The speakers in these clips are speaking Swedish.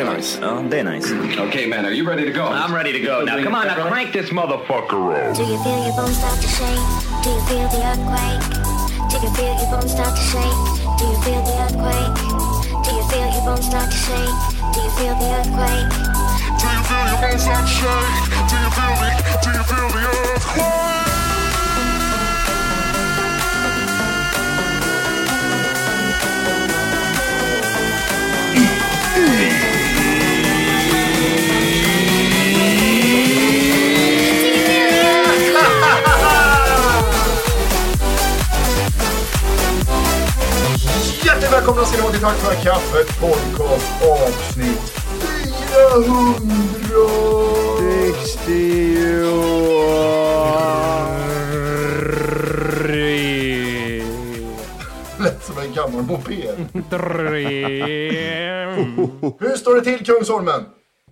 är nice. Ja, det är nice. okay, man, are you ready to go? I'm ready to go. Now come on, now crank this motherfucker up. Do you feel your bones start to shake? Do you feel the earthquake? Do you feel your bones start to shake? Do you feel the earthquake? Do you feel your bones start to shake? Do you feel the earthquake? Do you feel your bones start to shake? Do you feel the, do you feel the earthquake? Tack för kaffet podcast avsnitt 400. Lät som en gammal moped. Hur står det till Kungsholmen?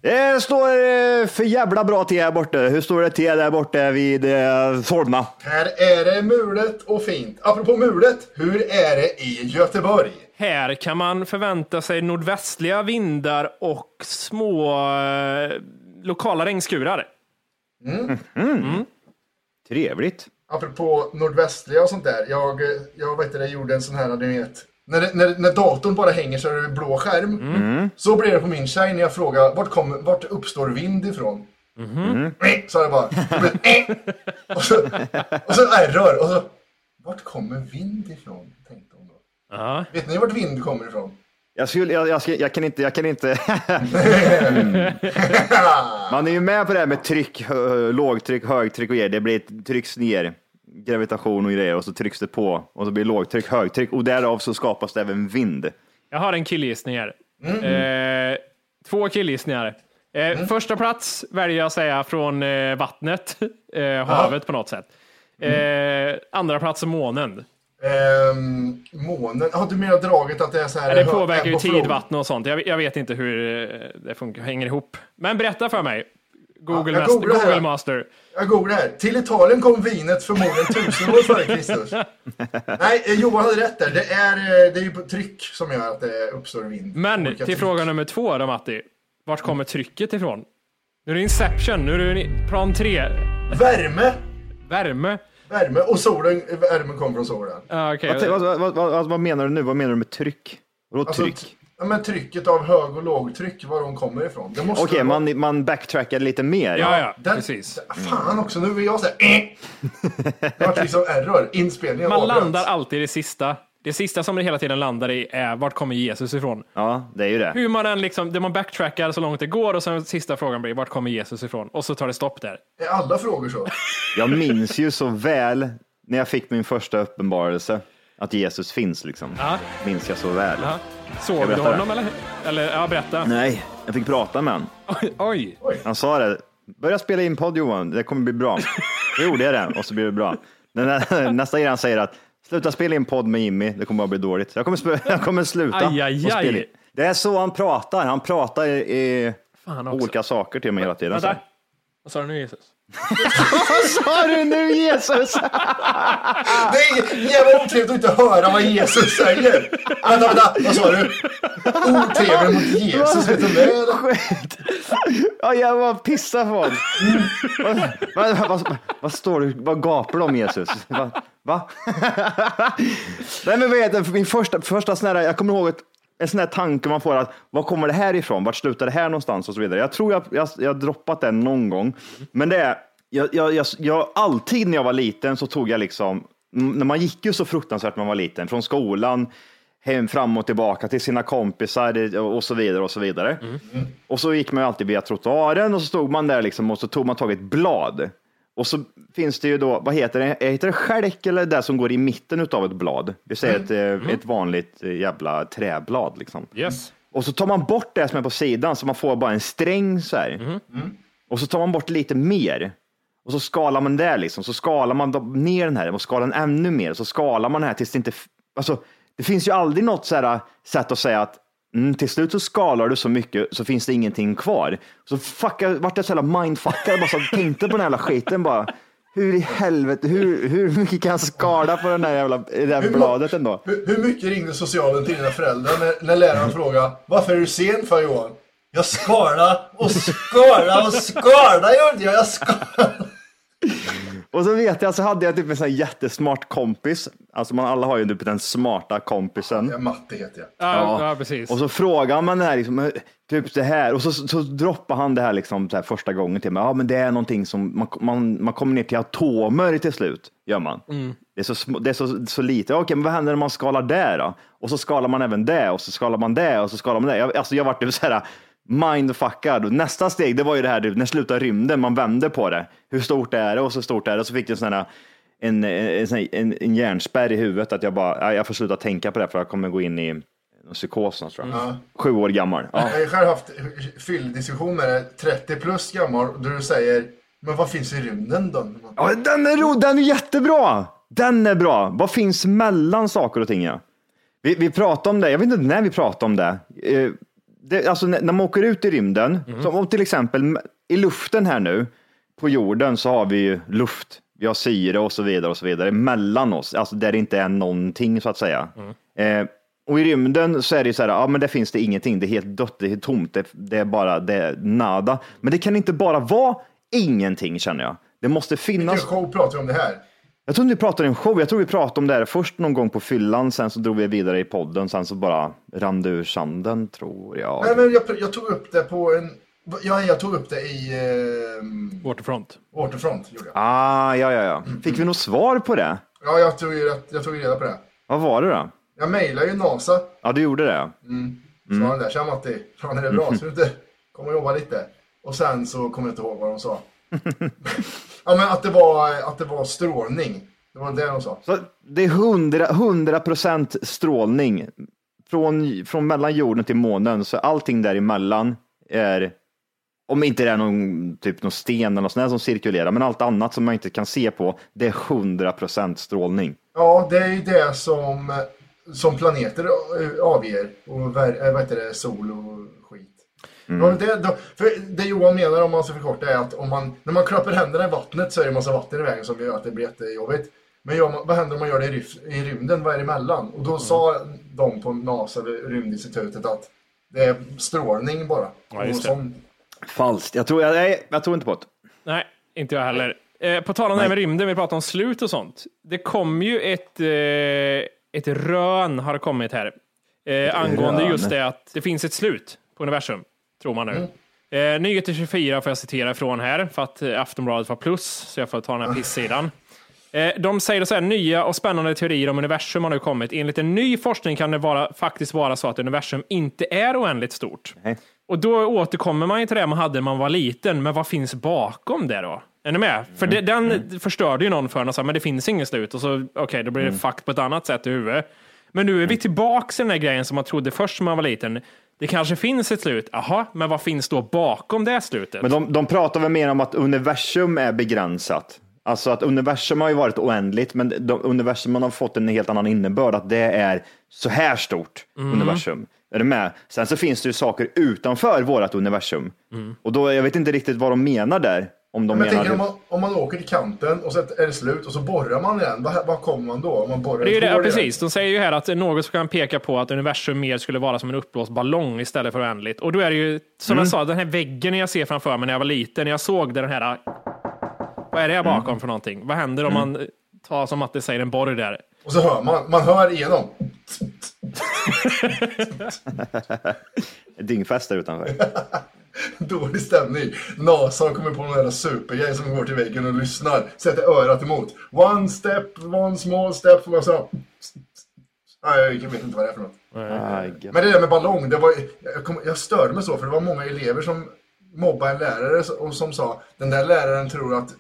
Det står eh, för jävla bra till här borta. Hur står det till där borta vid eh, Solna? Här är det mulet och fint. Apropå mulet, hur är det i Göteborg? Här kan man förvänta sig nordvästliga vindar och små eh, lokala regnskurar. Trevligt. Apropå nordvästliga och sånt där. Jag, jag vet inte, jag gjorde en sån här, du vet. När, det- när, när datorn bara hänger så är det blå skärm. Så blir det på min tjej när jag frågar vart, kommer, vart uppstår vind ifrån? Eh, Så är det bara. Det, eh. och, så, och så error. Och så, vart kommer vind ifrån? Tänkte hon Ja. Vet ni vart vind kommer ifrån? Jag, skulle, jag, jag, jag kan inte, jag kan inte. Man är ju med på det här med tryck, hö- lågtryck, högtryck och grejer. Det blir ett trycks ner, gravitation och grejer och så trycks det på och så blir det lågtryck, högtryck och därav så skapas det även vind. Jag har en killgissning här. Eh, två killgissningar. Eh, Första plats väljer jag att säga från eh, vattnet, eh, havet på något sätt. Eh, andra plats månen. Ehm, månen. Har du menar draget att det är så här? Det påverkar ju ebb och flow? tid, vatten och sånt. Jag, jag vet inte hur eh, det funkar, hänger ihop. Men berätta för mig. Google, Ja, här. Google Master. Jag googlar här. Till Italien kom vinet förmodligen tusen år före Kristus. Nej, eh, Johan hade rätt där. Det är, eh, det är ju tryck som gör att det uppstår vind. Men Olika till tryck. fråga nummer två då Matti. Vart kommer trycket ifrån? Nu är det Inception, nu är det plan tre. Värme. Värme. Värme och solen, värmen kommer från solen. Ah, okej. Vad, vad, vad, vad, vad menar du nu? Vad menar du med tryck? Vadå Alltså, tryck? ja, men trycket av hög och lågtryck, var de kommer ifrån. Okej, vara- man, man backtrackar lite mer. Ja, ja, Den, precis. Fan också, nu vill jag säga eh. Det vart liksom error. Inspelningen Man landar alltid i det sista. Det sista som det hela tiden landar i är vart kommer Jesus ifrån? Ja, det är ju det. Hur man än liksom, det man backtrackar så långt det går och sen sista frågan blir vart kommer Jesus ifrån? Och så tar det stopp där. Är alla frågor så? Jag minns ju så väl när jag fick min första uppenbarelse att Jesus finns liksom. Ja. Minns jag så väl. Ja. Såg du honom eller? Eller ja, berätta. Nej, jag fick prata med honom. Oj, oj. Han sa det. Börja spela in podd Johan, det kommer bli bra. Då gjorde jag det och så blev det bra. Nästa grej han säger att Sluta spela in podd med Jimmy, det kommer bara bli dåligt. Jag kommer, jag kommer sluta. Aj, aj, och spela aj. in. Det är så han pratar. Han pratar i, i olika saker till mig hela tiden. Vänta. Vad sa du nu Jesus? Vad sa du nu Jesus? Det är jävla otrevligt att inte höra vad Jesus säger. Vänta, vänta, vad sa du? Otrevligt mot Jesus, vet du det? eller? Ja, jag var pissar på honom. vad, vad, vad, vad står du, vad gapar du om Jesus? Va? Va? Nej men vad heter min första, första sån här, jag kommer ihåg ett, en sån här tanke man får att var kommer det här ifrån? Vart slutar det här någonstans och så vidare. Jag tror jag, jag, jag droppat den någon gång, men det är, jag, jag, jag, jag, alltid när jag var liten så tog jag liksom, när man gick ju så fruktansvärt när man var liten, från skolan, hem, fram och tillbaka till sina kompisar och så vidare och så vidare. Och så gick man ju alltid via trottoaren och så stod man där liksom och så tog man tag i ett blad. Och så finns det ju då, vad heter det, heter det skälk eller det som går i mitten av ett blad? Vi säger ett, eh, ett vanligt eh, jävla träblad liksom. Yes. Och så tar man bort det som är på sidan så man får bara en sträng så här. Och så tar man bort lite mer. Och så skalar man där liksom, så skalar man ner den här och skalar den ännu mer. Så skalar man den här tills det inte, alltså det finns ju aldrig något så här sätt att säga att mm, till slut så skalar du så mycket så finns det ingenting kvar. Så fuck, jag vart jag så jävla mindfuckad, bara så tänkte på den här jävla skiten bara. Hur i helvete, hur, hur mycket kan jag skala på den där jävla, det där bladet ändå? Hur, hur mycket ringde socialen till dina föräldrar när, när läraren frågade Varför är du sen för Johan? Jag skala och skala och skala gjorde jag. Jag skala. Och så vet jag, så hade jag typ en sån här jättesmart kompis. Alltså man alla har ju typ den smarta kompisen. Ja, Matte heter jag. Ja, ja. precis. Och så frågar man det här, liksom, typ det här, och så, så droppar han det här, liksom, så här första gången till mig. Ja, men det är någonting som man, man, man kommer ner till atomer till slut, gör man. Det är, så, det är så, så lite. Okej, men vad händer när man skalar det då? Och så skalar man även det, och så skalar man det, och så skalar man det. Jag, alltså, jag vart ju så här mindfuckad. Nästa steg, det var ju det här, när slutar rymden, man vände på det. Hur stort är det? Och så stort är det. Och så fick jag sån här, en, en, en, en, hjärnspärr i huvudet att jag bara, "Nej, jag får sluta tänka på det för jag kommer gå in i en psykos tror jag. Sju år gammal. Ja. Jag har själv haft fylldiskussion med dig, 30 plus gammal, där du säger Men vad finns i rymden då? Ja, den är ro, den är jättebra! Den är bra. Vad finns mellan saker och ting? Ja? Vi, vi pratade om det, jag vet inte när vi pratade om det. Det alltså när, när man åker ut i rymden, som om till exempel i luften här nu, på jorden så har vi ju luft, vi har syre och så vidare och så vidare mellan oss, alltså där det inte är någonting så att säga. Eh, och i rymden så är det ju så här, ja men där finns det ingenting, det är helt dött, det är helt tomt, det, det är bara, det är nada. Men det kan inte bara vara ingenting känner jag. Det måste finnas Vilken show pratar vi om det här? Jag tror inte vi pratade i en show. Jag tror vi pratade om det här först någon gång på fyllan. Sen så drog vi vidare i podden. Sen så bara rann det ur sanden, tror jag. Nej men jag, jag tog upp det på en Ja, jag tog upp det i eh, Waterfront. Waterfront. Gjorde jag. Ah, ja, ja, ja. Fick vi något svar på det? Ja, jag tog, jag tog reda på det. Vad var det då? Jag mejlade ju NASA. Ja, du gjorde det. Sa han där, tja Matti, fan är det bra? Så du inte kommer och jobba lite? Och sen så kommer jag inte ihåg vad de sa. ja men att det var, att det var strålning. Det var det de sa. Så det är 100 100 procent strålning från, från mellan jorden till månen. Så allting däremellan är, om inte det är någon, typ någon sten eller något sånt som cirkulerar, men allt annat som man inte kan se på, det är 100 procent strålning. Ja, det är ju det som, som planeter eh, avger. Och eh, vad heter det, sol och skit. Ja, det, då, för det Johan menar om man ska förkorta är att om man, när man klapper händerna i vattnet så är det en massa vatten i vägen som gör att det blir jättejobbigt. Men gör man, vad händer om man gör det i, ryf- i rymden? Vad är det emellan? Och då sa de på NASA, rymdinstitutet, att det är strålning bara. Ja, just Och det. sån- Falskt. Jag tror, nej, jag tror inte på det. Nej, inte jag heller. Eh, på tal om det här med rymden, vi pratar om slut och sånt. Det kom ju ett, eh, ett rön har kommit här. Eh, angående rön? just det att det finns ett slut på universum, tror man nu. Eh, Nyheter 24 får jag citera från här, för att eh, Aftonbladet var plus, så jag får ta den här pissidan. Eh, De säger så här, nya och spännande teorier om universum har nu kommit. Enligt en ny forskning kan det vara, faktiskt vara så att universum inte är oändligt stort. Nej. Och då återkommer man ju till det man hade när man var liten, men vad finns bakom det då? Är ni med? För det, den förstörde ju någon för en och sa, men det finns inget slut. Och så, okej, då blir det fuck på ett annat sätt i huvudet. Men nu är vi tillbaks i den där grejen som man trodde först när man var liten. Det kanske finns ett slut. Jaha, men vad finns då bakom det slutet? Men de, de pratar väl mer om att universum är begränsat. Alltså att universum har ju varit oändligt, men de, universum har fått en helt annan innebörd, att det är så här stort Mm. universum. Är du med? Sen så finns det ju saker utanför vårt universum. Och då, jag vet inte riktigt vad de menar där. Om de Men menar... tänker om man, om man åker till kanten och så är det slut och så borrar man igen. Vad, vad kommer man då? Om man borrar Det är det, ja, precis. De säger ju här att något som kan peka på att universum mer skulle vara som en uppblåst ballong istället för oändligt. Och då är det ju, som Mm. jag sa, den här väggen jag ser framför mig när jag var liten, när jag såg den här, vad är det här bakom Mm. för någonting? Vad händer om man tar som att det säger en borr där? Och så hör man, man hör igenom. Dyngfest där utanför. Dålig stämning. NASA har kommit på någon jävla supergrej som går till väggen och lyssnar. Sätter örat emot. One step, one small step. Och så. Nej, jag vet inte vad det är för något. Gött. Men det där med ballong, det var, jag, kom, jag störde mig så för det var många elever som mobbade en lärare och som sa den där läraren tror att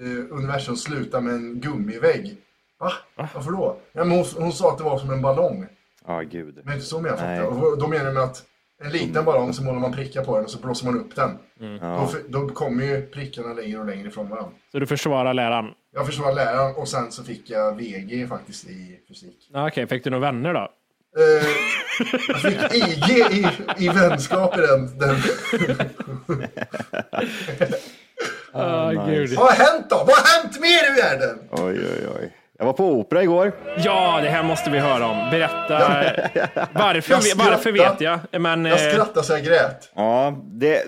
eh, universum slutar med en gummivägg. Va? Varför då? Ja, men hon, hon sa att det var som en ballong. Ja, gud. Men inte så menar jag Nej. Då menar de med att en liten ballong så målar man prickar på den och så blåser man upp den. Ja. Då, då kommer ju prickarna längre och längre ifrån varandra. Så du försvarar läraren? Jag försvarade läraren och sen så fick jag VG faktiskt i fysik. Ja, Okej, fick du några vänner då? Eh, jag fick IG i, i vänskap i den. den. Ah, gud. Vad har hänt då? Vad har hänt mer i världen? Oj, oj, oj. Jag var på opera igår. Ja, det här måste vi höra om. Berätta. Varför, varför vet jag. Men, Jag eh, skrattade så jag grät. Ja, det...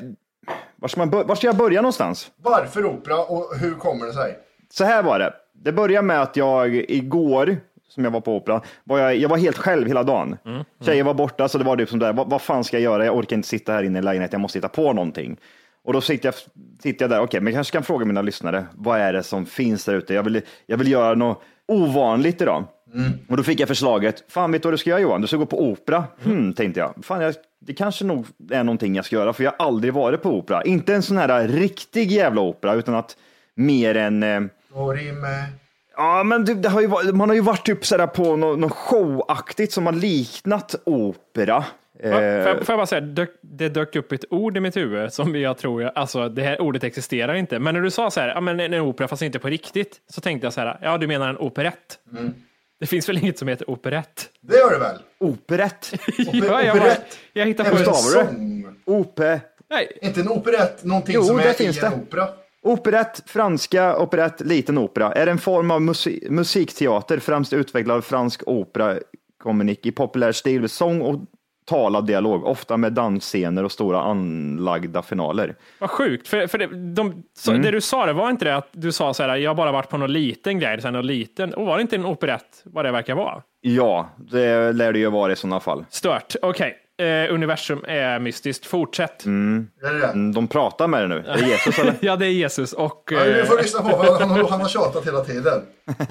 Var ska, man bör... Var ska jag börja någonstans? Varför opera och hur kommer det sig? Så här var det. Det började med att jag igår, som jag var på opera, var jag, jag var helt själv hela dagen. Tjejer var borta, så det var typ som där, vad, vad fan ska jag göra? Jag orkar inte sitta här inne i lägenheten, jag måste hitta på någonting. Och då sitter jag, sitter jag där, okej, men jag kanske kan fråga mina lyssnare, vad är det som finns där ute? Jag vill, jag vill göra något ovanligt idag. Och då fick jag förslaget, fan vet du vad du ska göra Johan? Du ska gå på opera. Hmm, tänkte jag. Fan, jag, det kanske nog är någonting jag ska göra, för jag har aldrig varit på opera. Inte en sån här riktig jävla opera, utan att mer än eh, Dorime. Ja, men det, det har ju, man har ju varit typ sådär på något, något showaktigt som har liknat opera. Får jag, Eh, får jag bara säga, dök, det dök upp ett ord i mitt huvud som jag tror, alltså det här ordet existerar inte. Men när du sa så här, ja men en opera fast inte på riktigt, så tänkte jag så här, ja du menar en operett. Det finns väl inget som heter operett? Det gör det väl? operett. ja, jag, bara, operett. jag hittar på en sång. Ope, Nej, Inte en operett, någonting Jo, som det är finns i en det. opera. operett, franska operett, liten opera. Är en form av musi- musikteater, främst utvecklad av fransk opera, kommunik i populär stil, med sång och talad dialog, ofta med dansscener och stora anlagda finaler. vad sjukt. För, för det, de, så, Mm. det du sa, det var inte det att du sa så här, jag har bara varit på någon liten grej, sen någon liten, och var det inte en operett vad det verkar vara? Ja, det lär det ju vara i sådana fall. Stört. Okej, eh, universum är mystiskt. Fortsätt. Mm. Är det det? Mm, De pratar med det nu. Är det Jesus eller? Ja, det är Jesus och... Ja, du Eh, får lyssna på, för han, har- han har tjatat hela tiden.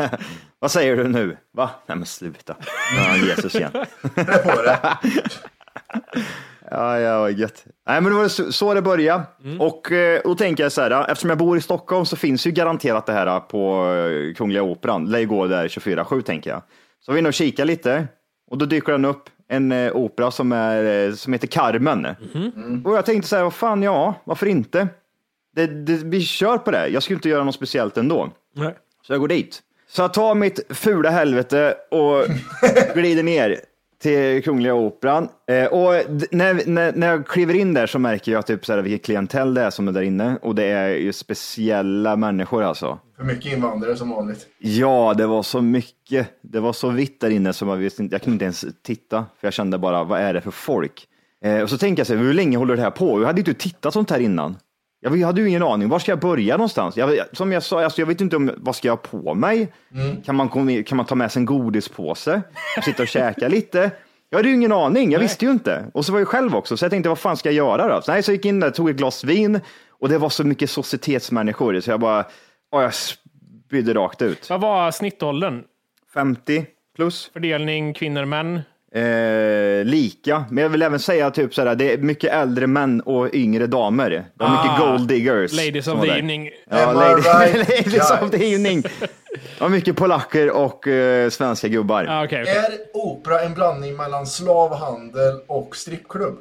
Vad säger du nu? Va? Nej men sluta. Nu är han Jesus igen. Det är på det. Ja, ja, vad gött. Nej, men det var så, så det började. Och eh, då tänker jag så här, eftersom jag bor i Stockholm så finns ju garanterat det här på eh, Kungliga Operan. Lär ju gå där 24-7 tänker jag. Så vi in och kika lite och då dyker den upp en eh, opera som, är, eh, som heter Carmen. Och jag tänkte så här, vad fan, ja, varför inte? Det, det, vi kör på det. Jag skulle inte göra något speciellt ändå. nej. Så jag går dit. Så jag tar mitt fula helvete och glider ner till Kungliga Operan. Eh, och när, när, när jag kliver in där så märker jag typ så här vilket klientell det är som är där inne. Och det är ju speciella människor alltså. För mycket invandrare som vanligt. Ja, det var så mycket. Det var så vitt där inne så jag, visste inte, jag kunde inte ens titta. För jag kände bara, vad är det för folk? Eh, och så tänker jag så här, hur länge håller det här på? Jag hade inte tittat sånt här innan. Jag hade ju ingen aning, var ska jag börja någonstans? Jag, som jag sa, alltså jag vet inte om, vad ska jag ha på mig? Kan, man, kan man ta med sig en godispåse och sitta och käka lite? Jag hade ju ingen aning, jag visste ju inte. Och så var jag själv också, så jag tänkte vad fan ska jag göra då? Så, nej, så jag gick in där, tog ett glas vin och det var så mycket societetsmänniskor så jag bara, ja, jag spydde rakt ut. Vad var snittåldern? 50 plus. Fördelning kvinnor män? Eh, lika, men jag vill även säga typ det är mycket äldre män och yngre damer. Det var mycket Ah, gold diggers. Ladies som of var the där. evening. Ja, Am I lady, right, ladies of the evening. Det var mycket polacker och eh, svenska gubbar. Ah, okej, okej. Är opera en blandning mellan slavhandel och strippklubb?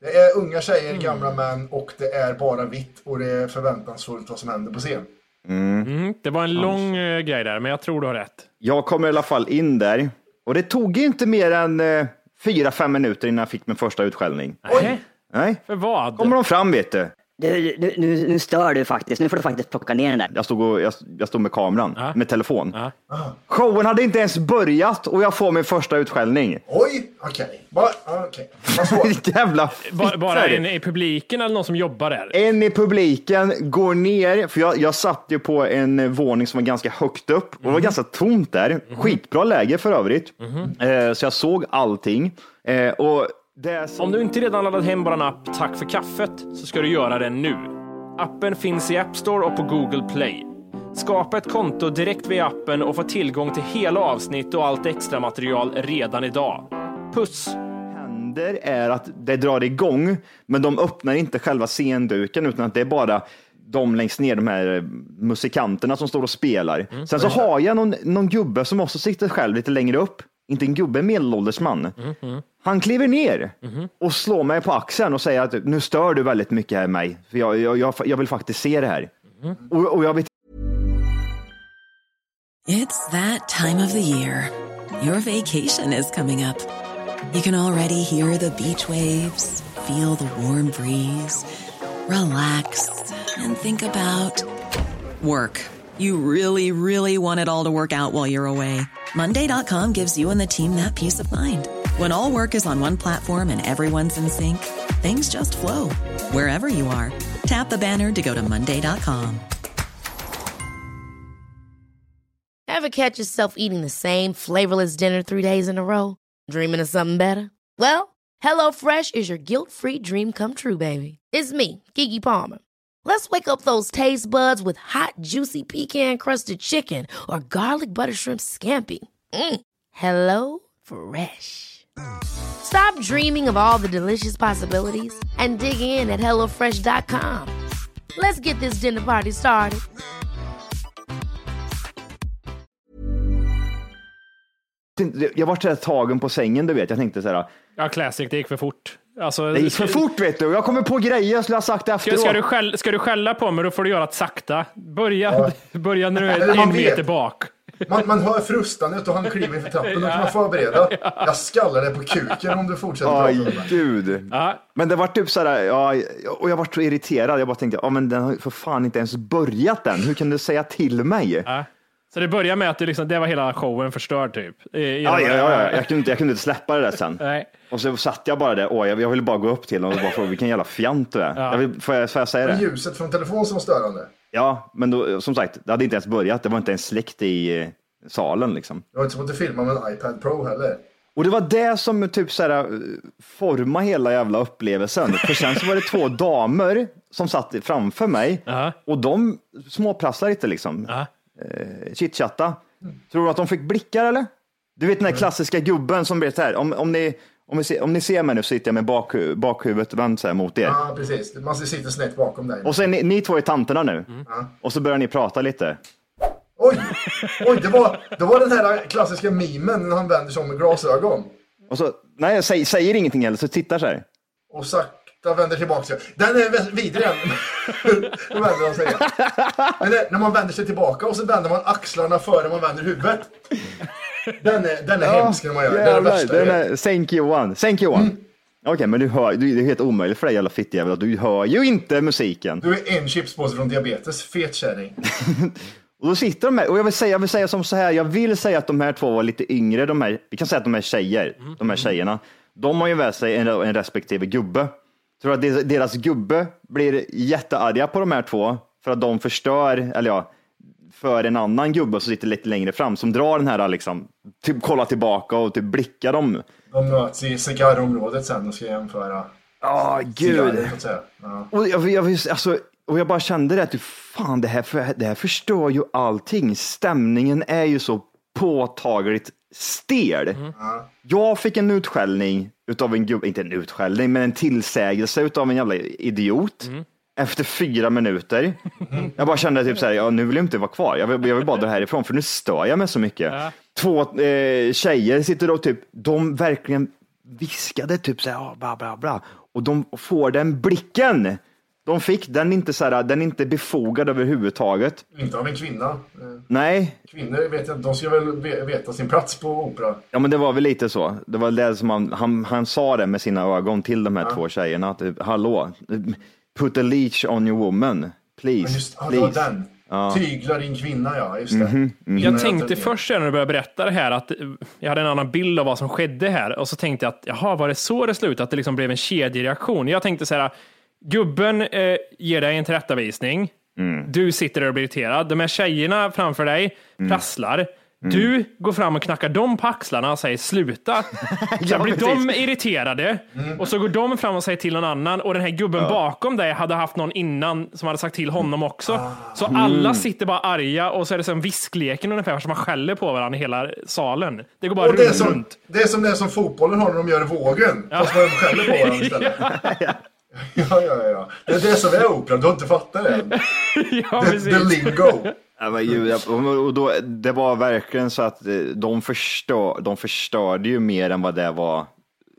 Det är unga tjejer, Mm. gamla män och det är bara vitt och det är förväntansfullt vad som händer på scen. Mm, det var en lång eh, grej där, men jag tror du har rätt. Jag kommer i alla fall in där och det tog inte mer än eh, fyra, fem minuter innan jag fick min första utskällning. Nej. Nej, För vad? kommer de fram vet du. Du, du, nu, nu stör du faktiskt. Nu får du faktiskt plocka ner den där. Jag stod, och, jag, jag stod med kameran, Ja. med telefon. Ja. Showen hade inte ens börjat och jag får min första utskällning. Oj, okej. Vad svårt. Jävla Bara, bara en i publiken eller någon som jobbar där? En i publiken går ner, för jag, jag satt ju på en våning som var ganska högt upp och det var ganska tomt där. Skitbra läge för övrigt. Eh, så jag såg allting. Eh, och som... Om du inte redan laddat hem vår app Tack för kaffet så ska du göra det nu. Appen finns i App Store och på Google Play. Skapa ett konto direkt via appen och få tillgång till hela avsnitt och allt extra material redan idag. Puss! händer är att det drar igång, men de öppnar inte själva scenduken utan att det är bara de längst ner, de här musikanterna som står och spelar. Sen så har jag någon, någon gubbe som också sitter själv lite längre upp. Inte en gubbe, en medelålders man. Han kliver ner och slår mig på axeln och säger att nu stör du väldigt mycket här mig. För jag, jag, jag, jag vill faktiskt se det här. Och, och jag vet It's that time of the year. Your vacation is coming up. You can already hear the beach waves, feel the warm breeze, relax, and think about work. You really, really want it all to work out while you're away. Monday.com gives you and the team that peace of mind. When all work is on one platform and everyone's in sync, things just flow wherever you are. Tap the banner to go to Monday.com. Ever catch yourself eating the same flavorless dinner three days in a row? Dreaming of something better? Well, HelloFresh is your guilt-free dream come true, baby. It's me, Kiki Palmer. Let's wake up those taste buds with hot, juicy pecan-crusted chicken or garlic butter shrimp scampi. Mm. Hello Fresh. Stop dreaming of all the delicious possibilities and dig in at HelloFresh.com. Let's get this dinner party started. jag var så här tagen på sängen, du vet. Jag tänkte så här, Ja, classic, det gick för fort. Alltså, det gick för fort vet du. Jag kommer på grejer jag skulle ha sagt efteråt. ska, du skäll, ska du skälla på mig, då får du göra det sakta. Börja, börja när du är en meter bak. Man, man hör frustandet och han kliver för trappen. Då kan man förbereda. Jag skallar dig på kuken om du fortsätter Aj, gud. Ja. Men det var typ så här, ja, och jag var så irriterad. Jag bara tänkte, ja men den har för fan inte ens börjat än. Hur kan du säga till mig? Ja. Så det börjar med att det, liksom, det var hela showen förstörd typ. I- i- Ja, ja, ja, ja. Jag, kunde inte, jag kunde inte släppa det där sen. Nej. Och så satt jag bara där, åh, jag, jag ville bara gå upp till honom och bara fråga vilken jävla fjant du är. Jag vill, får, jag, får jag säga Men det? ljuset från telefonen som var störande. Ja, men då, som sagt, det hade inte ens börjat. Det var inte ens släckt i eh, salen liksom. Jag har inte fått att filma med en iPad Pro heller. Och det var det som typ så här, eh, formade hela jävla upplevelsen. För sen så var det två damer som satt framför mig Ja. och de småprasslade lite liksom. Ja. Eh, chitchatta. Tror du att de fick blickar eller? Du vet den där klassiska gubben som vet så här, om, om, ni, om, ser, om ni ser mig nu så sitter jag med bak, bakhuvudet vänt så här mot er. Ja, precis. Man sitter snett bakom dig. Och så är ni, ni två är tanterna nu. Mm. Och så börjar ni prata lite. Oj! Oj, det var, det var den här klassiska memen när han vänder sig om med glasögon. Och så, nej, jag säger, säger ingenting heller, så tittar så här. Och sakta vänder tillbaka sig. Den är vidrig den. Då vänder han sig igen. Men det, när man vänder sig tillbaka och så vänder man axlarna före man vänder huvudet. Den är, den är hemsk när man gör. Det är det jävlar, värsta den är, one. Thank you one. Mm. Okej, men du hör, du, det är helt omöjligt för dig jävla fittjävel att du hör ju inte musiken. Du är en chipspåse från diabetes. Fet kärring. Och då sitter de här, och jag vill säga, jag vill säga som så här, jag vill säga att de här två var lite yngre, de här, vi kan säga att de är tjejer, de här tjejerna, de har ju med sig en, en respektive gubbe. Tror att deras- gubbe blir jättearga på de här två för att de förstör, eller ja, för en annan gubbe som sitter lite längre fram som drar den här liksom, typ kollar tillbaka och typ blickar dem. De möts i cigarrområdet sen och ska jämföra Ja, cigarrer, gud. Ja. Och jag, jag, alltså, och jag bara kände det att fan, det här, för, det här förstör ju allting. Stämningen är ju så påtagligt stel. Jag fick en utskällning utav en gubbe, inte en utskällning, men en tillsägelse utav en jävla idiot. Efter fyra minuter. Jag bara kände typ så här, ja, nu vill jag inte vara kvar. Jag vill, jag vill bara dra härifrån för nu stör jag mig så mycket. Två eh, tjejer sitter och typ, de verkligen viskade typ så här, ja, bla bla bla. Och de får den blicken de fick, den är inte, så här, den är inte befogad överhuvudtaget. Inte av en kvinna. Nej, Kvinnor vet jag, de ska väl ve- veta sin plats på opera. ja men det var väl lite så. Det var det som han, han, han sa det med sina ögon till de här två tjejerna. Att, hallå, put a leech on your woman, please, Ja, just, ja, please. den. Ja. Tyglar din kvinna, ja. Just det. Mhm, mhm. Jag tänkte först när du började berätta det här att jag hade en annan bild av vad som skedde här och så tänkte jag att jaha, var det så det slutade? Att det liksom blev en kedjereaktion? Jag tänkte så här, gubben eh, ger dig en tillrättavisning. Mm. Du sitter där och blir irriterad. De här tjejerna framför dig Mm. prasslar. Du går fram och knackar dem på axlarna och säger sluta. Sen blir de irriterade och så går de fram och säger till någon annan och den här gubben bakom dig hade haft någon innan som hade sagt till honom också. Så alla Mm. sitter bara arga och så är det som viskleken ungefär som man skäller på varandra i hela salen. Det går bara Och det är, runt, som, det är som det som fotbollen har när de gör vågen. Fast man skäller på varandra istället. ja, ja, ja. Det är det som är opera. Du har inte fattat det än. ja, the, the lingo. Ja, men ju, och då, det var verkligen så att eh, de, förstör, de förstörde ju mer än vad det var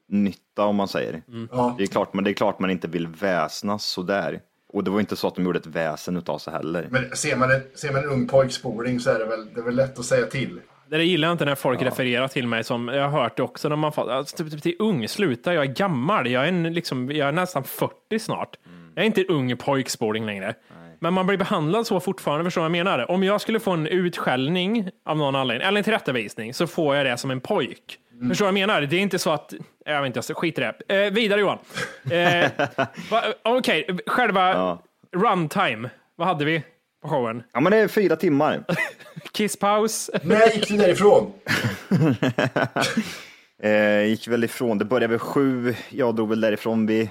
nytta om man säger. Ja. Det, är klart, men det är klart man inte vill väsnas sådär. Och det var inte så att de gjorde ett väsen utav sig heller. Men ser man, en, ser man en ung pojk spoling så är det väl, det är väl lätt att säga till. Det gillar jag inte när folk refererar till mig som, jag har hört det också när man får, alltså, typ, typ till ung, sluta, jag är gammal, jag är, en, liksom, jag är nästan 40 snart. Jag är inte ung pojkspoling längre. Men man blir behandlad så fortfarande, förstår du vad jag menar? Om jag skulle få en utskällning av någon anledning, eller en tillrättavisning, så får jag det som en pojk. Förstår du vad jag menar? Det är inte så att, jag vet inte, skiter i det. Eh, vidare Johan. Eh, Okej, själva runtime, vad hade vi showen? Ja, men det är fyra timmar. Kisspaus. När gick du därifrån? eh, gick väl ifrån, det började vid sju, jag drog väl därifrån vid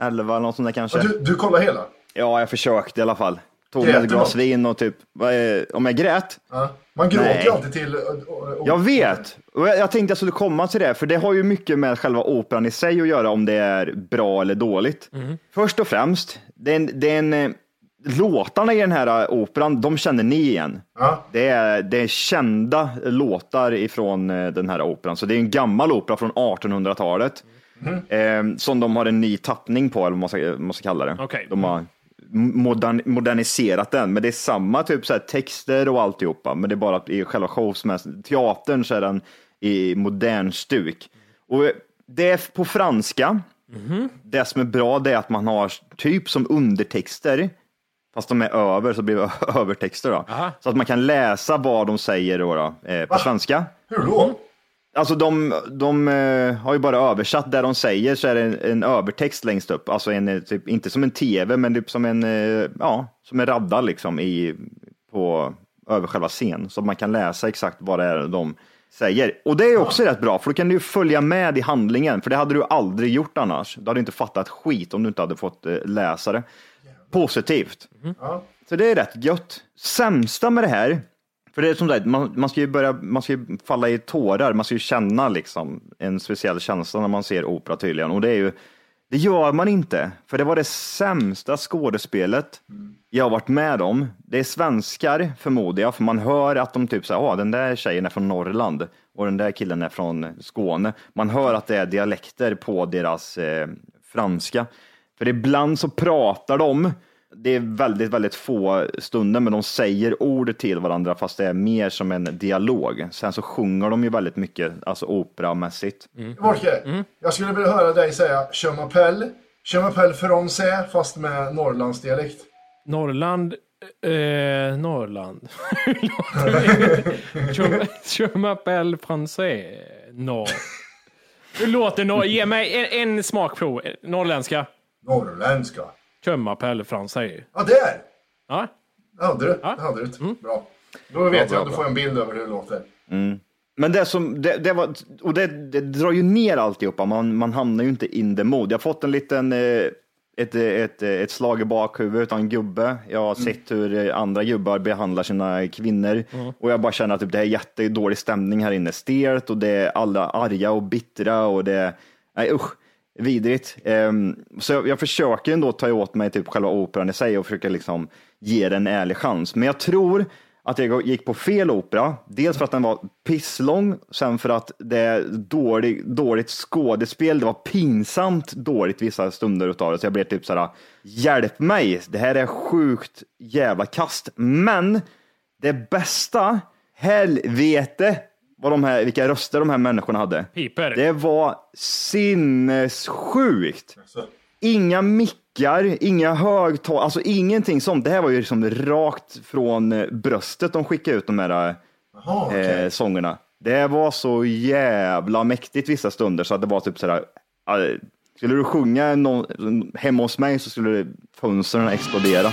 elva eller något sånt där kanske. Du, du kollar hela? Ja, jag försökte i alla fall. Tog ett glas vin och typ, vad är, om jag grät? Ja. Man gråter Nej. ju alltid till... och- och- och- Jag vet, och jag, jag tänkte jag skulle komma till det, för det har ju mycket med själva operan i sig att göra om det är bra eller dåligt. Först och främst, det är en, det är en, eh, låtarna i den här eh, operan, de känner ni igen. Ja. Det, är, det är kända låtar ifrån eh, den här operan, så det är en gammal opera från 1800-talet. Eh, som de har en ny tappning på, eller vad man ska, man ska kalla det. Okej. De har modern, moderniserat den, men det är samma typ så här, texter och alltihopa, men det är bara att i själva showsmässigt, teatern så är den i modern stuk. Och det är på franska. Det som är bra det är att man har typ som undertexter, fast de är över så blir det övertexter då. Så att man kan läsa vad de säger då, då eh, på svenska. Hur då? Alltså de, de eh, har ju bara översatt det de säger så är det en, en övertext längst upp. Alltså en, eh, typ, inte som en tv men typ som en, eh, ja, som en radda liksom i, på, över själva scen. Så man kan läsa exakt vad det är de säger. Och det är också rätt bra för då kan du ju följa med i handlingen. För det hade du aldrig gjort annars. Du hade inte fattat skit om du inte hade fått läsa det. Positivt. Ja. Så det är rätt gött. Sämsta med det här, för det är som sagt, man, man ska ju börja, man ska ju falla i tårar, man ska ju känna liksom en speciell känsla när man ser opera tydligen. Och det är ju, det gör man inte, för det var det sämsta skådespelet jag har varit med om. Det är svenskar förmodar jag, för man hör att de typ säger, ja den där tjejen är från Norrland och den där killen är från Skåne. Man hör att det är dialekter på deras eh, franska. För ibland så pratar de, det är väldigt, väldigt få stunder, men de säger ord till varandra fast det är mer som en dialog. Sen så sjunger de ju väldigt mycket, alltså operamässigt. Volke, jag skulle vilja höra dig säga Je m'appelle, Je m'appelle français fast med Norrlandsdialekt. Norrland, eh, Norrland. Je m'appelle français. No. Hur låter no Ge mig en, en smakprov. Norrländska. Norrländska. Je m'appelle français. Ja, där! Ja. Det hade du. Det hade du. Bra. Då vet bra, jag, då får jag en bild över hur det låter. Men det som, det, det var, och det, det drar ju ner alltihopa, man, man hamnar ju inte in the mood. Jag har fått en liten, eh, ett, ett, ett slag i bakhuvudet av en gubbe. Jag har sett hur eh, andra gubbar behandlar sina kvinnor och jag bara känner att typ, det är jättedålig stämning här inne. Stelt och det är alla arga och bittra och det, nej usch, vidrigt. Ehm, så jag, jag försöker ändå ta åt mig typ själva operan i sig och försöka liksom ge den en ärlig chans. Men jag tror att jag gick på fel opera. Dels för att den var pisslång, sen för att det är dålig, dåligt skådespel. Det var pinsamt dåligt vissa stunder utav det, så jag blev typ såhär, hjälp mig, det här är sjukt jävla kast. Men det bästa, helvete, vad de här, vilka röster de här människorna hade. Piper. Det var sinnessjukt. Inga mickar, inga högtalare, alltså ingenting sånt. Det här var ju liksom rakt från eh, bröstet de skickade ut de här Jaha, okej. eh, sångerna. Det var så jävla mäktigt vissa stunder så att det var typ sådär, eh, skulle du sjunga någon, hemma hos mig så skulle fönstren explodera.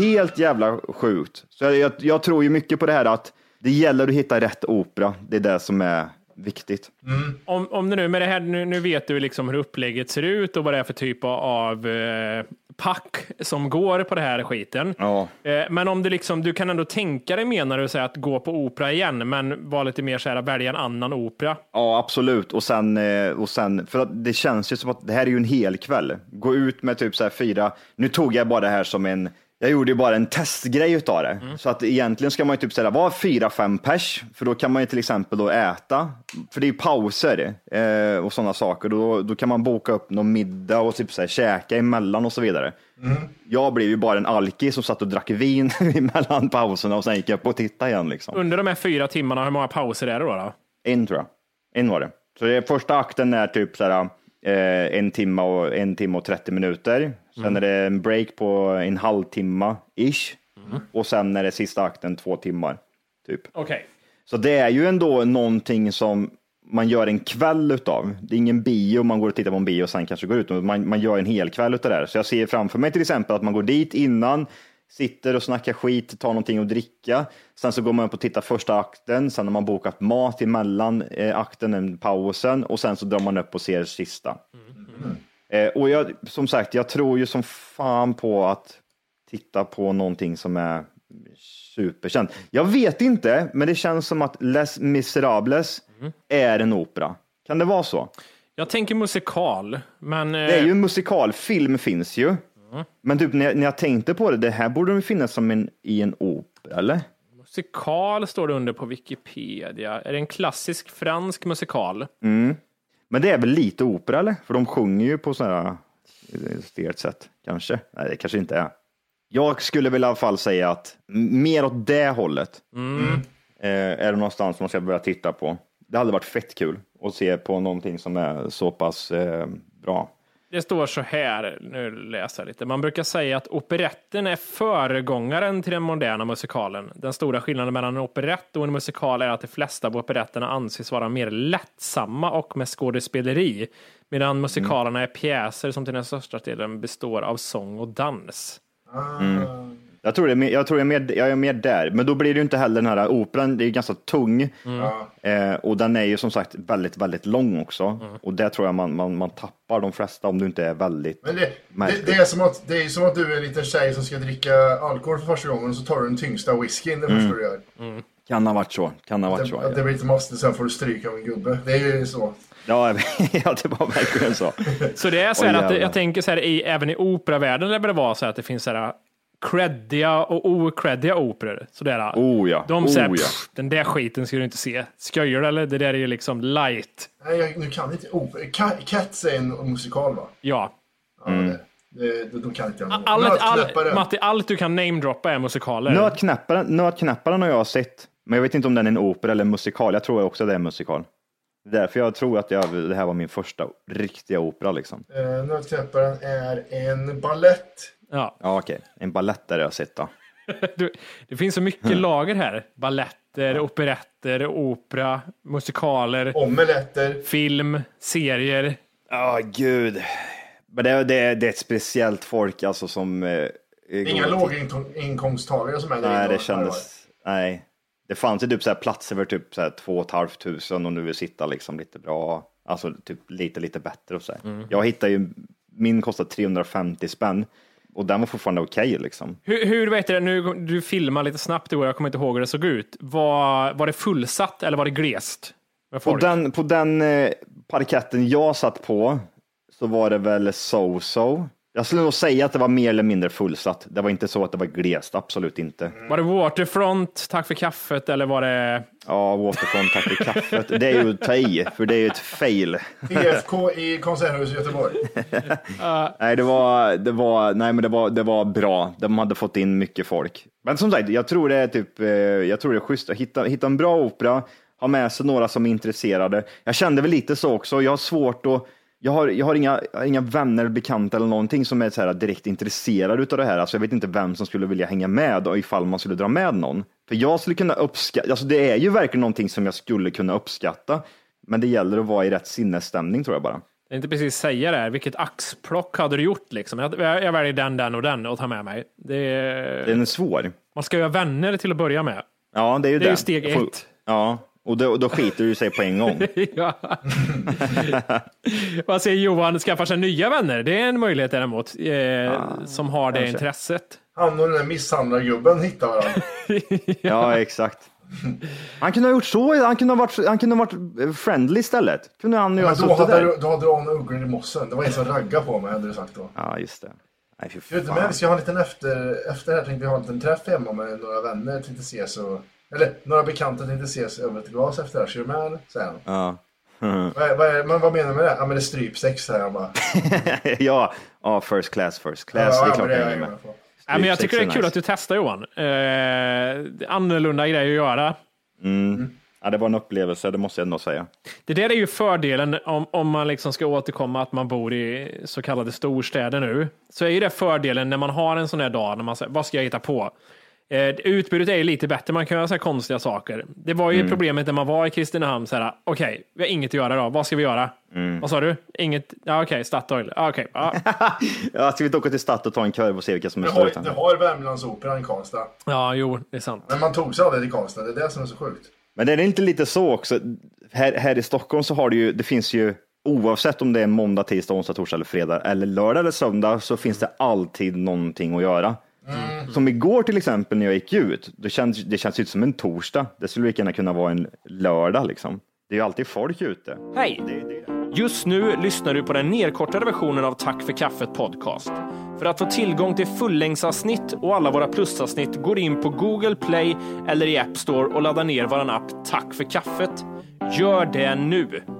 Helt jävla sjukt. Så jag, jag, jag tror ju mycket på det här att det gäller att hitta rätt opera. Det är det som är viktigt. Om, om det nu, med det här, nu, nu vet du liksom hur upplägget ser ut och vad det är för typ av eh, pack som går på det här skiten. Ja. Eh, men om du liksom, du kan ändå tänka dig menar du säga att gå på opera igen, men vara lite mer så här, välja en annan opera. Ja, absolut. Och sen, eh, och sen, för att det känns ju som att det här är ju en hel kväll. Gå ut med typ så här fyra, nu tog jag bara det här som en, jag gjorde ju bara en testgrej utav det. Så att egentligen ska man ju typ säga, vara fyra, fem pers, för då kan man ju till exempel då äta, för det är ju pauser eh, och sådana saker. Då, då kan man boka upp någon middag och typ så här, käka emellan och så vidare. Jag blev ju bara en alkis som satt och drack vin emellan pauserna och sen gick jag upp och tittade igen liksom. Under de här fyra timmarna, hur många pauser är det då? då? En tror jag. En var det. Så det är, första akten är typ så här, eh, en timme och en timme och 30 minuter. Sen är det en break på en halvtimme ish. Och sen är det sista akten två timmar. Typ. Okej. Så det är ju ändå någonting som man gör en kväll utav. Det är ingen bio, man går och tittar på en bio och sen kanske går ut. Man, man gör en hel kväll utav det här. Så jag ser framför mig till exempel att man går dit innan, sitter och snackar skit, tar någonting att dricka. Sen så går man upp och tittar första akten, sen har man bokat mat emellan eh, akten, en pausen och sen så drar man upp och ser sista. Eh, och jag, som sagt, jag tror ju som fan på att titta på någonting som är superkänt. Jag vet inte, men det känns som att Les Miserables är en opera. Kan det vara så? Jag tänker musikal, men... eh, Det är ju en musikal, film finns ju. Men typ när jag, när jag tänkte på det, det här borde väl finnas som en, i en opera, eller? Musikal står det under på Wikipedia. Är det en klassisk fransk musikal? Mm. Men det är väl lite opera, eller? För de sjunger ju på sådana här eh, stelt sätt, kanske. Nej, det kanske inte är. Jag skulle väl i alla fall säga att mer åt det hållet eh, är det någonstans man ska börja titta på. Det hade varit fett kul att se på någonting som är så pass eh, bra. Det står så här, nu läser jag lite. Man brukar säga att operetten är föregångaren till den moderna musikalen. Den stora skillnaden mellan en operett och en musikal är att de flesta av operetterna anses vara mer lättsamma och med skådespeleri, medan musikalerna är pjäser som till den största delen består av sång och dans. Mm. Jag tror, det är mer, jag, tror jag, är mer, jag är mer där, men då blir det ju inte heller den här operan, det är ju ganska tung eh, och den är ju som sagt väldigt, väldigt lång också och där tror jag man, man, man tappar de flesta om du inte är väldigt Men det, det, det, är som att, det är som att du är en liten tjej som ska dricka alkohol för första gången och så tar du den tyngsta whiskyn det Mm. första du gör. Kan ha varit så, kan ha varit så. Det, att det blir lite måste, sen får du stryka av en gubbe. Det är ju så. Ja, ja, det var verkligen så. Så det är så här Oj, att jag tänker så här, i, även i operavärlden lär det vara så här att det finns så här creddiga och ocreddiga operor. Så det är, Oh ja, de oh säger, ja. "Pff, den där skiten ska du inte se. Skojar eller? Det där är ju liksom light. Nej, jag, nu kan inte opera. Ca- Cats är en musikal va? Ja. Ja, det, det, då kan inte jag. Allt, all. Matti, allt du kan namedroppa är musikaler. Nötknäpparen, Nötknäpparen har jag sett, men jag vet inte om den är en opera eller en musikal. Jag tror också det är en musikal. Därför jag tror att jag, det här var min första riktiga opera liksom. Eh, Nötknäpparen är en ballett. Ja. Ja, okej. En ballett där jag har sett då. Du, det finns så mycket lager här. Balletter, operetter, opera, musikaler, Omeletter. film, serier. Ja, gud. Men det, det, det är ett speciellt folk alltså som... Eh, Inga låginkomsttagare som är där Nej, det kändes... Nej. Det fanns ju typ så här platser för typ så här två och ett halvt tusen och nu vill sitta liksom lite bra. Alltså typ lite, lite bättre och så här. Mm. Jag hittade ju, min kostade 350 spänn och den var fortfarande okej liksom. Hur, hur vet du, nu du filmar lite snabbt igår, jag kommer inte ihåg hur det såg ut. Var, var det fullsatt eller var det glest? På den, på den eh, parketten jag satt på så var det väl so-so. Jag skulle nog säga att det var mer eller mindre fullsatt. Det var inte så att det var glest, absolut inte. Var det Waterfront, tack för kaffet eller var det? Ja, Waterfront, tack för kaffet. Det är ju att ta i, för det är ju ett fail. IFK i Konserthuset i Göteborg. Nej, det var, det var, nej, men det var, det var bra. De hade fått in mycket folk. Men som sagt, jag tror det är typ, eh, jag tror det är schysst att hitta, hitta en bra opera, ha med sig några som är intresserade. Jag kände väl lite så också. Jag har svårt att jag har, jag har inga, inga vänner, bekanta eller någonting som är så här direkt intresserade av det här. Alltså jag vet inte vem som skulle vilja hänga med och ifall man skulle dra med någon. För jag skulle kunna uppskatta, alltså det är ju verkligen någonting som jag skulle kunna uppskatta. Men det gäller att vara i rätt sinnesstämning tror jag bara. Jag inte precis säga det här. Vilket axplock hade du gjort liksom? Jag, jag väljer den, den och den och ta med mig. Det är... Den är svår. Man ska ju ha vänner till att börja med. Ja, det är ju Det det. är ju steg Får- ett. Ja, och då, då skiter du sig på en gång. ja. Vad säger Johan? Skaffa sig nya vänner? Det är en möjlighet däremot. Eh, som har det kanske. intresset. Han och den där misshandlargubben hittar varandra. Ja, exakt. Han kunde ha gjort så, han kunde ha varit, han kunde ha varit friendly istället. Kunde han ju ha Men då hade, där. du- då hade du an ugglor i mossen. Det var en som raggade på mig hade du sagt då. Ja, just det. Nej, fy Du vet, men fan. vi ska ha en liten efter, efter det här tänkte vi ha en liten träff hemma med några vänner. Tänkte ses och, eller några bekanta tänkte ses över ett glas efter det här. Kör du med eller? Säger han. Ja. Vad, är- vad, är- men vad menar du med det? Ja men det är strypsex säger han bara. ja, ja, first class, first class. Ja, det är ja, klart men det jag är hänger med. Nej, men jag tycker det är kul nice. att du testar Johan. Eh, annorlunda grej att göra. Mm. Ja, det var en upplevelse, det måste jag ändå säga. Det där är ju fördelen om, om man liksom ska återkomma att man bor i så kallade storstäder nu. Så är ju det fördelen när man har en sån här dag, när man säger vad ska jag hitta på? Eh, utbudet är ju lite bättre, man kan göra så här konstiga saker. Det var ju Mm. problemet när man var i Kristinehamn, så här, okej, vi har inget att göra då, vad ska vi göra? Mm. Vad sa du? Inget, ja okej, Statoil, ja, okej, ja. Ja, ska vi inte åka till Stadt och ta en kurv och se vilka som är Det har, störst? det har Värmlandsoperan i Karlstad. ja, jo, det är sant. Men man tog sig aldrig till Karlstad. Det är det som är så sjukt. Men det är inte lite så också? Här, här i Stockholm så har det ju, det finns ju oavsett om det är måndag, tisdag, onsdag, torsdag eller fredag eller lördag eller söndag så finns det alltid någonting att göra. Som igår till exempel när jag gick ut, det känns, det känns ju inte som en torsdag. Det skulle lika gärna kunna vara en lördag liksom. Det är ju alltid folk ute. Hej! Just nu lyssnar du på den nedkortade versionen av Tack för kaffet podcast. För att få tillgång till fullängdsavsnitt och alla våra plusavsnitt går in på Google Play eller i App Store och laddar ner vår app Tack för kaffet. Gör det nu!